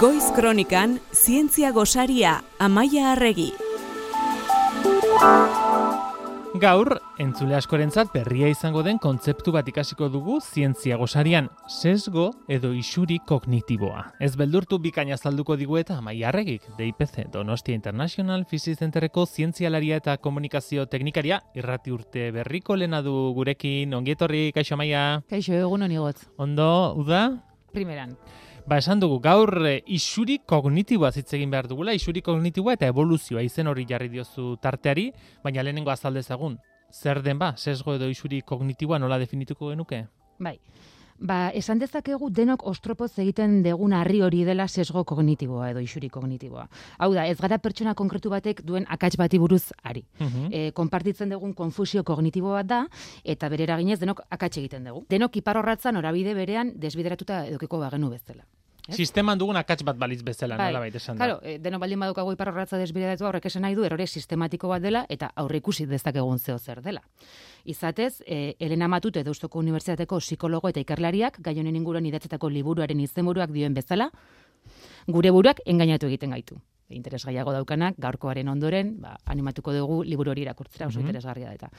Goiz Kronikan, Zientzia Gosaria, Amaia Arregi. Gaur, entzule askorentzat berria izango den kontzeptu bat ikasiko dugu zientzia gosarian, sesgo edo isuri kognitiboa. Ez beldurtu bikaina azalduko digu eta amaiarregik, DIPC, Donostia International Physics Centerreko zientzialaria eta komunikazio teknikaria, irrati urte berriko lena du gurekin, ongietorri, kaixo amaia? Kaixo, egun honi Ondo, uda? Primeran. Ba, esan dugu, gaur e, isuri kognitiboa hitz egin behar dugula, isuri kognitiboa eta evoluzioa izen hori jarri diozu tarteari, baina lehenengo azaldezagun, zer den ba, sesgo edo isuri kognitiboa nola definituko genuke? Bai, ba, esan dezakegu denok ostropoz egiten degun harri hori dela sesgo kognitiboa edo isuri kognitiboa. Hau da, ez gara pertsona konkretu batek duen akats bati buruz ari. Uh konpartitzen dugun konfusio kognitiboa da, eta bere eraginez denok akats egiten dugu. Denok iparrorratzan orabide berean desbideratuta edukiko bagenu bezala. Sisteman dugun akats bat baliz bezala, bai. nola baita esan da. Claro, eh, deno baldin badukago iparrorratza desbidatu horrek esan nahi du, erore sistematiko bat dela, eta aurre ikusi dezakegun zeo zer dela. Izatez, eh, Elena Matute Deustoko Unibertsitateko psikologo eta ikerlariak, gai honen inguruan idatzetako liburuaren izenburuak dioen bezala, gure buruak engainatu egiten gaitu. Interes gaiago daukanak, gaurkoaren ondoren, ba, animatuko dugu liburu hori irakurtzera, oso mm interesgarria da eta.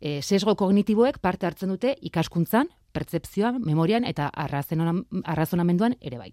E, sesgo kognitiboek parte hartzen dute ikaskuntzan, pertsepzioan, memorian eta arrazonamenduan ere bai.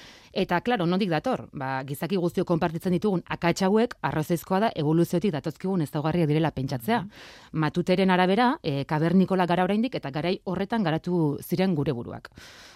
Eta, klaro, nondik dator? Ba, gizaki guztio konpartitzen ditugun akats hauek arrozeizkoa da evoluziotik datozkigun ezaugarriak direla pentsatzea. Mm Matuteren arabera, e, kabernikola gara oraindik eta garai horretan garatu ziren gure buruak.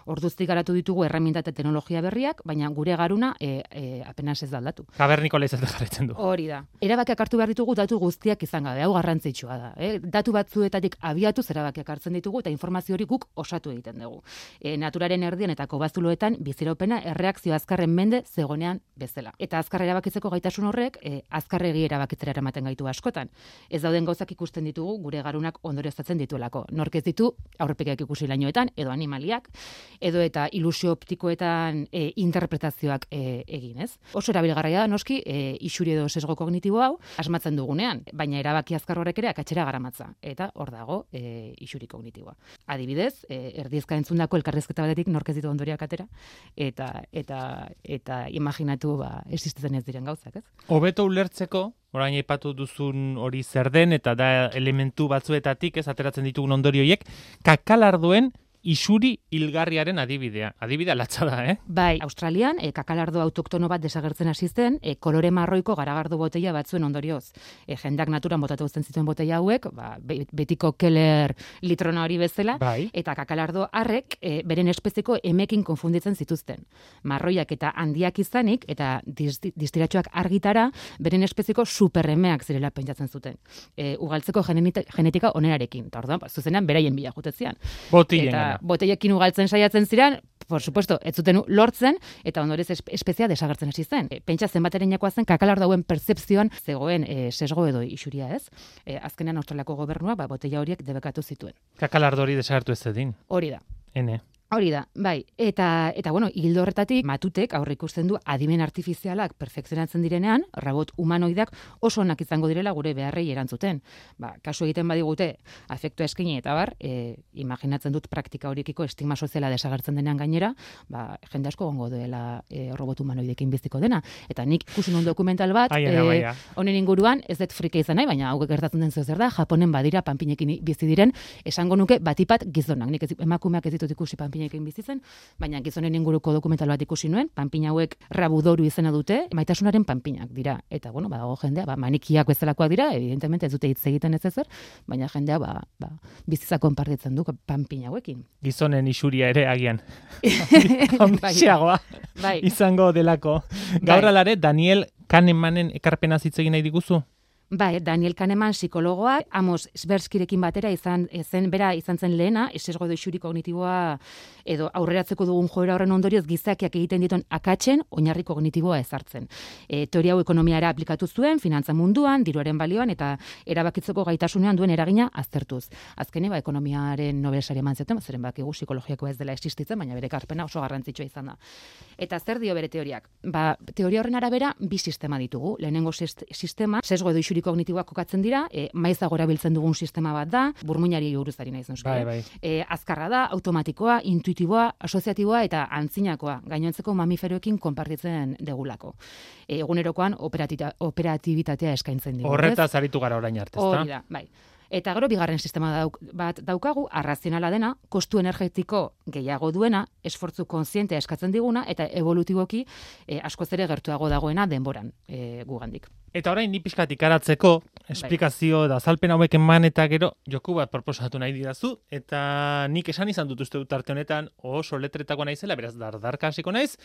Orduztik garatu ditugu erreminta eta teknologia berriak, baina gure garuna e, e, apenas ez aldatu. Kabernikola izate jarretzen du. Hori da. Erabakiak hartu behar ditugu datu guztiak izan gabe, hau garrantzitsua da. Eh? Datu batzuetatik abiatu zerabakiak hartzen ditugu eta informazio hori guk osatu egiten dugu. E, naturaren erdien eta kobazuloetan biziropena erreak erabakizio azkarren mende zegonean bezala. Eta azkar erabakitzeko gaitasun horrek, e, azkarregi erabakitzera eramaten gaitu askotan. Ez dauden gauzak ikusten ditugu gure garunak ondoreztatzen dituelako. Nork ez ditu aurrepekiak ikusi lainoetan, edo animaliak, edo eta ilusio optikoetan e, interpretazioak e, egin, ez? Oso erabilgarria da, noski, e, isuri edo sesgo kognitibo hau, asmatzen dugunean, baina erabaki azkar horrek ere akatzera garamatza. Eta hor dago, e, isuri kognitiboa. Adibidez, e, erdiezka entzundako elkarrezketa batetik nork ez ditu ondoriak atera, eta, eta eta eta imaginatu ba existitzen ez diren gauzak, ez? Hobeto ulertzeko, orain aipatu duzun hori zer den eta da elementu batzuetatik ez ateratzen ditugun ondorioiek, kakalarduen isuri hilgarriaren adibidea. Adibidea latza da, eh? Bai, Australian, e, kakalardo autoktono bat desagertzen hasi zen, e, kolore marroiko garagardo botella batzuen ondorioz. E, jendak naturan botatu uzten zituen botella hauek, ba, betiko keller litrona hori bezala, bai. eta kakalardo harrek e, beren espeziko emekin konfunditzen zituzten. Marroiak eta handiak izanik, eta distiratxoak argitara, beren espeziko superremeak zirela pentsatzen zuten. E, ugaltzeko genetika onerarekin. Eta orduan, ba, zuzenean, beraien bila jutetzean. Botien boteiekin ugaltzen saiatzen ziren, por supuesto, ez zuten lortzen, eta ondorez espezia desagertzen hasi zen. E, pentsa zenbateren zen, kakalar dauen percepzioan zegoen e, sesgo edo isuria ez. E, azkenean australiako gobernua, ba, boteia horiek debekatu zituen. Kakalar hori desagertu ez zedin. Hori da. Ene. Hori da, bai. Eta, eta bueno, hildo horretatik, matutek aurre ikusten du adimen artifizialak perfekzionatzen direnean, rabot humanoidak oso onak izango direla gure beharrei erantzuten. Ba, kasu egiten badigute, afektu eskini eta bar, e, imaginatzen dut praktika horiekiko estigma soziala desagertzen denean gainera, ba, jende asko gongo duela e, robot humanoidekin biziko dena. Eta nik ikusi un dokumental bat, e, honen inguruan, ez dut frike izan nahi, baina hau gertatzen den zer da, Japonen badira panpinekin bizi diren, esango nuke batipat gizonak. Nik ez, emakumeak ez ditut ikusi panpinekin bizi zen, baina gizonen inguruko dokumental bat ikusi nuen, panpina hauek rabudoru izena dute, maitasunaren panpinak dira. Eta bueno, badago jendea, ba manikiak bezalakoak dira, evidentemente ez dute hitz egiten ez ezer, baina jendea ba, ba bizitza konpartitzen du panpina hauekin. Gizonen isuria ere agian. Bai. bai. Izango delako. Gaur bai. alare Daniel Kahnemanen ekarpena hitz egin nahi diguzu? Bai, Daniel Kahneman psikologoa, Amos Sberskirekin batera izan zen bera izan zen lehena, esesgo doixuri kognitiboa edo aurreratzeko dugun joera horren ondorioz gizakiak egiten dituen akatzen oinarri kognitiboa ezartzen. E, teoria hau ekonomiara aplikatu zuen, finantza munduan, diruaren balioan eta erabakitzeko gaitasunean duen eragina aztertuz. Azkene ba ekonomiaren nobelsari eman zuten, zeren bakigu psikologiako ez dela existitzen, baina bere karpena oso garrantzitsua izan da. Eta zer dio bere teoriak? Ba, teoria horren arabera bi sistema ditugu. Lehenengo sistema, sesgo edo isuri kognitiboak kokatzen dira, e, maizagora biltzen dugun sistema bat da, burmuinari buruz ari naiz. Bai, eh? bai. E, azkarra da, automatikoa, intuitiboa, asoziatiboa eta antzinakoa, gainontzeko mamiferoekin konpartitzen degulako. E, egunerokoan operatibitatea eskaintzen digu. ez? Horretaz aritu gara orain arte, ezta? Hori da, bai. Eta gero bigarren sistema dauk, bat daukagu, arrazionala dena, kostu energetiko gehiago duena, esfortzu kontzientea eskatzen diguna, eta evolutiboki e, askoz ere gertuago dagoena denboran e, gugandik. Eta orain ni pixkat ikaratzeko, esplikazio da azalpen hauek eman eta gero joku bat proposatu nahi didazu, eta nik esan izan dut uste dut arte honetan oso letretako naizela, beraz dardarka hasiko naiz,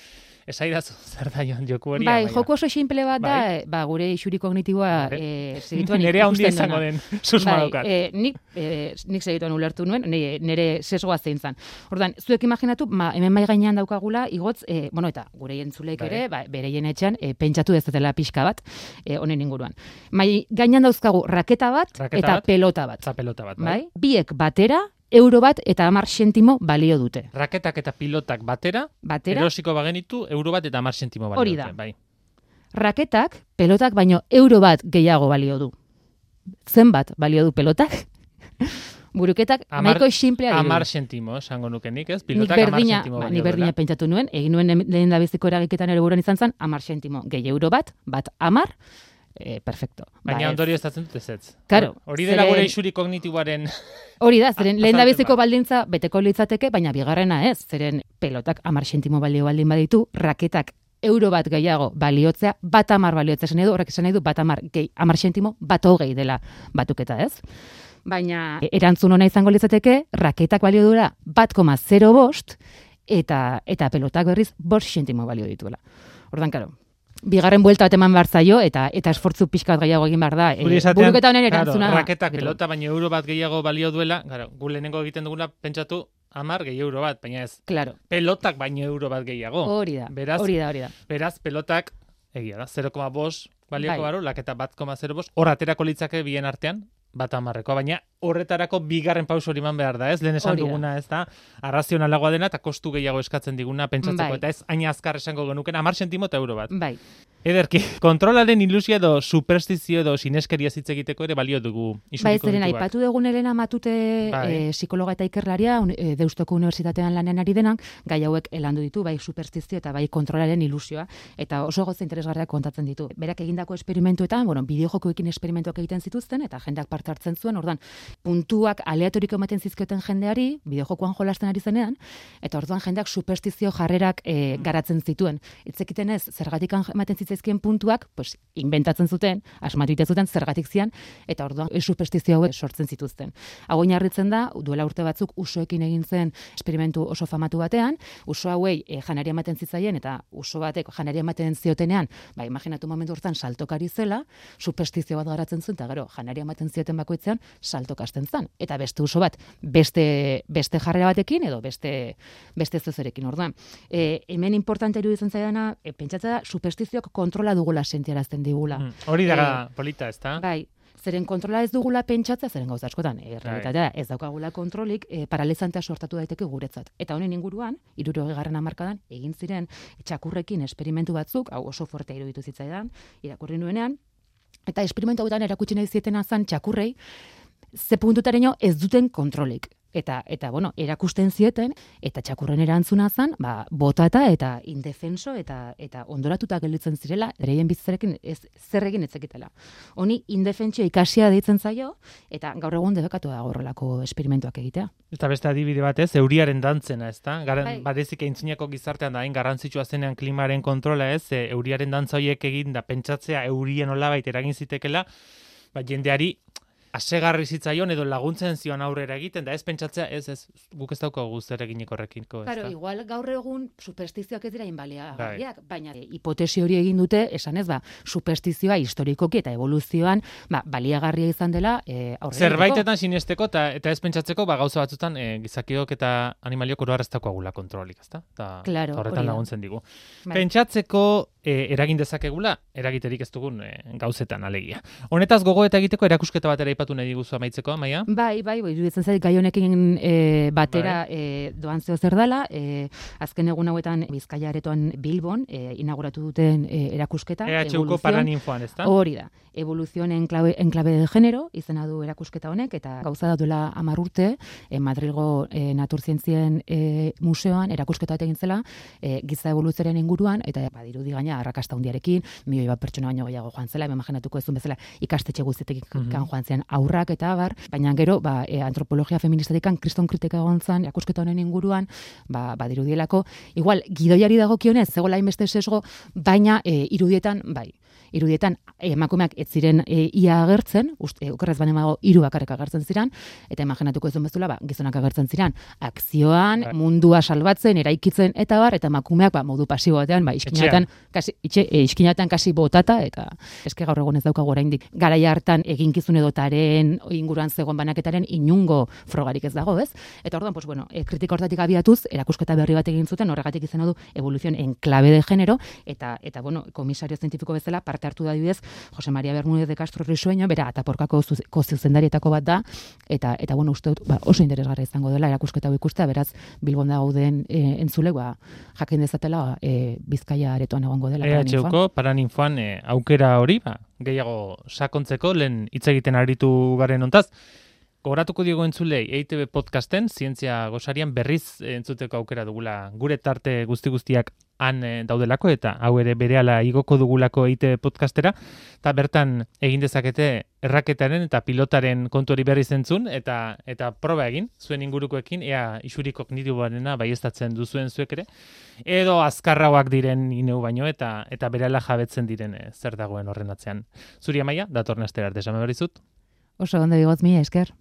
esaidazu zer da joan joku hori. bai, joko oso simple bat da, Bai. ba, gure isuri kognitiboa e, segituan Nerea handia ikusten izango den, susma bai, daukat. e, nik, e, nik segituan ulertu nuen, nire, nire sesgoa zein zan. Ordan, zuek imaginatu, ma, hemen bai gainean daukagula, igotz, e, bueno, eta gure entzuleek Bai. ere, ba, bereien etxean, e, pentsatu ez dela pixka bat, e, honen inguruan. Mai gainean dauzkagu raketa bat Raketa eta bat. pelota bat. Eta pelota bat, bai. Bai? Biek batera, euro bat eta hamar sentimo balio dute. Raketak eta pilotak batera, Batera, erosiko bagenitu, euro bat eta hamar sentimo balio Hori dute, da. Bai. raketak, pelotak baino euro bat gehiago balio du. Zenbat balio du pelotak? Buruketak Hamar- nahiko simplea dirudi. Hamar sentimo, esango nuke nik, ez? Nik Pilotak hamar berdina, sentimo ba, nik berdina pentsatu nuen, egin nuen lehen da biziko eragiketan ere buruan izan zen, amar sentimo, gehi euro bat, bat amar, e, perfecto. Ba, Baina ez. ondorio ez dut ez ez. Claro, Hori dela zeren- gure isuri kognitiboaren Hori da, zeren lehen da bat. baldintza beteko litzateke, baina bigarrena ez, zeren pelotak amar sentimo balio baldin baditu, raketak euro bat gehiago baliotzea, bat amar baliotzea esan nahi du, horrek esan nahi du, bat amar, gehi, amar sentimo, bat hogei dela batuketa ez. Baina erantzun ona izango litzateke, raketak balio duela bat koma zero bost, eta, eta pelotak berriz bost sentimo balio dituela. Ordan, karo, bigarren buelta bat eman behar zaio, eta eta esfortzu pixka bat gehiago egin behar da. Esatean, buruketa honen claro, erantzuna. raketak gero. pelota baina euro bat gehiago balio duela, claro, gu lehenengo egiten duguna pentsatu hamar gehi euro bat, baina ez. Claro, Pelotak baino euro bat gehiago. hori da, Beraz- hori da, hori da. Beraz, pelotak, egia da, 0,5 balioko Bai. baru, laketa bat koma 0,5, hor aterako litzake bien artean, bat amarrekoa, baina horretarako bigarren pauso hori eman behar da, ez? Lehen esan duguna, ez da, arrazionalagoa dena eta kostu gehiago eskatzen diguna pentsatzeko, Bai. eta ez hain azkar esango genuken, amar sentimo eta euro bat. Bai, Ederki, kontrolaren ilusia edo superstizio edo sineskeria hitz egiteko ere balio dugu bai, zeren aipatu dugun Elena Matute Bai. eh, psikologa eta ikerlaria, un- eh, Deustoko Unibertsitatean lanean ari denak, gai hauek elandu ditu, bai superstizio eta bai kontrolaren ilusioa, eta oso goza interesgarriak kontatzen ditu. Berak egindako esperimentuetan, bueno, bideojokoekin esperimentuak egiten zituzten, eta jendeak parte hartzen zuen, ordan puntuak aleatoriko ematen zizkioten jendeari, bideojokoan jolasten ari zenean, eta orduan jendeak superstizio jarrerak eh, garatzen zituen. Itzekiten ez, zergatik ematen zitzaizkien puntuak, pues, inventatzen zuten, asmatu zuten, zergatik zian, eta orduan superstizio hauek sortzen zituzten. Hau oinarritzen da, duela urte batzuk usoekin egin zen esperimentu oso famatu batean, uso hauei e, janaria ematen zitzaien, eta uso batek janaria ematen ziotenean, ba, imaginatu momentu hortan saltokari zela, superstizio bat garatzen zuen, eta gero, janaria ematen zioten bakoitzean, saltokasten zen. Eta beste uso bat, beste, beste jarrera batekin, edo beste, beste zezerekin orduan. E, hemen importante iruditzen zaidana, e, pentsatzea da, superstizioak kontrola dugula sentiarazten digula. Mm, Hori da polita, ez da? Bai, zeren kontrola ez dugula pentsatzea, zeren gauza askotan, e, realitatea da, ez daukagula kontrolik, e, paralizantea sortatu daiteke guretzat. Eta honen inguruan, irurogei garren hamarkadan, egin ziren txakurrekin esperimentu batzuk, hau oso fuerte iruditu zitzaidan, irakurri nuenean, eta esperimentu hauetan erakutsi nahi zietena zan txakurrei, ze puntutaraino ez duten kontrolik. Eta, eta bueno, erakusten zieten, eta txakurren erantzuna zan, ba, botata eta indefenso eta eta ondoratuta gelditzen zirela, bereien bizitzarekin ez zer egin ez zekitela. Honi indefentsio ikasia deitzen zaio, eta gaur egun debekatu da horrelako esperimentuak egitea. Eta beste adibide batez, euriaren dantzena, ez da? Garan, Bai. Badezik aintzinako gizartean da, hain garrantzitsua zenean klimaren kontrola ez, e, euriaren dantza horiek egin da pentsatzea eurien olabait eragin zitekela, ba, jendeari asegarri zitzaion edo laguntzen zion aurrera egiten, da ez pentsatzea, ez, ez, guk ez daukagu zer eginik horrekinko, ez Claro, igual gaur egun superstizioak ez dira inbaliagarriak, Bai. baina e, hipotesi hori egin dute, esan ez ba, superstizioa historikoki eta evoluzioan ba, baliagarria izan dela e, aurrera Zerbaitetan sinesteko eta, eta ez pentsatzeko ba, gauza batzutan e, gizakiok eta animaliok oro ez daukagula kontrolik, ezta? Ta, Claro, ta horretan laguntzen digu. Bai. Pentsatzeko e, eragin dezakegula, eragiterik ez dugun e, gauzetan alegia. Honetaz gogo eta egiteko erakusketa bat ere aipatu nahi diguzu amaitzeko, Maia? Bai, bai, bai, iruditzen zait gai honekin e, batera Bai. e, doan zeo zer dela, e, azken egun hauetan Bizkaia aretoan Bilbon e, inauguratu duten e, erakusketa. EHUko paraninfoan? Hori da. Evolución en clave, en clave de género, izena du erakusketa honek, eta gauza da duela amar urte, e, Madrilgo e, naturzientzien e, museoan erakusketa egin zela, e, giza evoluzioaren inguruan, eta badirudi gaina arrakasta hundiarekin, milioi bat pertsona baino gehiago joan zela, imaginatuko ezun bezala ikastetxe guztietik Mhm. kan joan zian aurrak eta abar, baina gero, ba, e, antropologia feministatikan kriston kritika egon zan, erakusketa honen inguruan, ba, badirudielako, igual, gidoiari dagokionez, zegoela inbeste sesgo, baina e, irudietan, bai, irudietan emakumeak ez ziren e, ia agertzen, uste, okerrez baina mago hiru bakarrik agertzen ziren, eta imaginatuko ez bezala, ba, gizonak agertzen ziren, akzioan, Bai. mundua salbatzen, eraikitzen, eta bar, eta emakumeak ba, modu pasibo batean, ba, iskinatan, kasi, itxe, e, iskinatan kasi botata, eta eske gaur egun ez daukagu oraindik garaia hartan eginkizun edotaren inguruan zegoen banaketaren inungo frogarik ez dago, ez? Eta orduan, pues bueno, e, kritika hortatik abiatuz, erakusketa berri bat egin zuten, horregatik izan du evolución en clave de género, eta, eta bueno, komisario zientifiko bezala parte hartu da adibidez, Jose Maria Bermúdez de Castro Risueño, bera ataporkako zuz- ko zuzendarietako bat da, eta, eta bueno, uste dut, ba, oso interesgarra izango dela erakusketa hau ikustea, beraz, Bilbon da gauden e, entzule, ba, jakin dezatela e, Bizkaia aretoan egongo dela. paraninfoan. EHUko paraninfoan e, aukera hori, ba, gehiago sakontzeko, lehen hitz egiten aritu garen ontaz. Gogoratuko diego entzulei EITB podcasten, zientzia gosarian berriz entzuteko aukera dugula gure tarte guzti guztiak han eh, daudelako eta hau ere berehala igoko dugulako EITB podcastera eta bertan egin dezakete erraketaren eta pilotaren kontu hori berriz entzun eta eta proba egin zuen ingurukoekin ea isuri kognitiboarena baiestatzen duzuen zuek ere edo azkarrauak diren ineu baino eta eta berehala jabetzen diren eh, zer dagoen horren atzean. Zuri amaia, datorren astera arte esan behar dizut. Oso ondo bigotz, mila esker.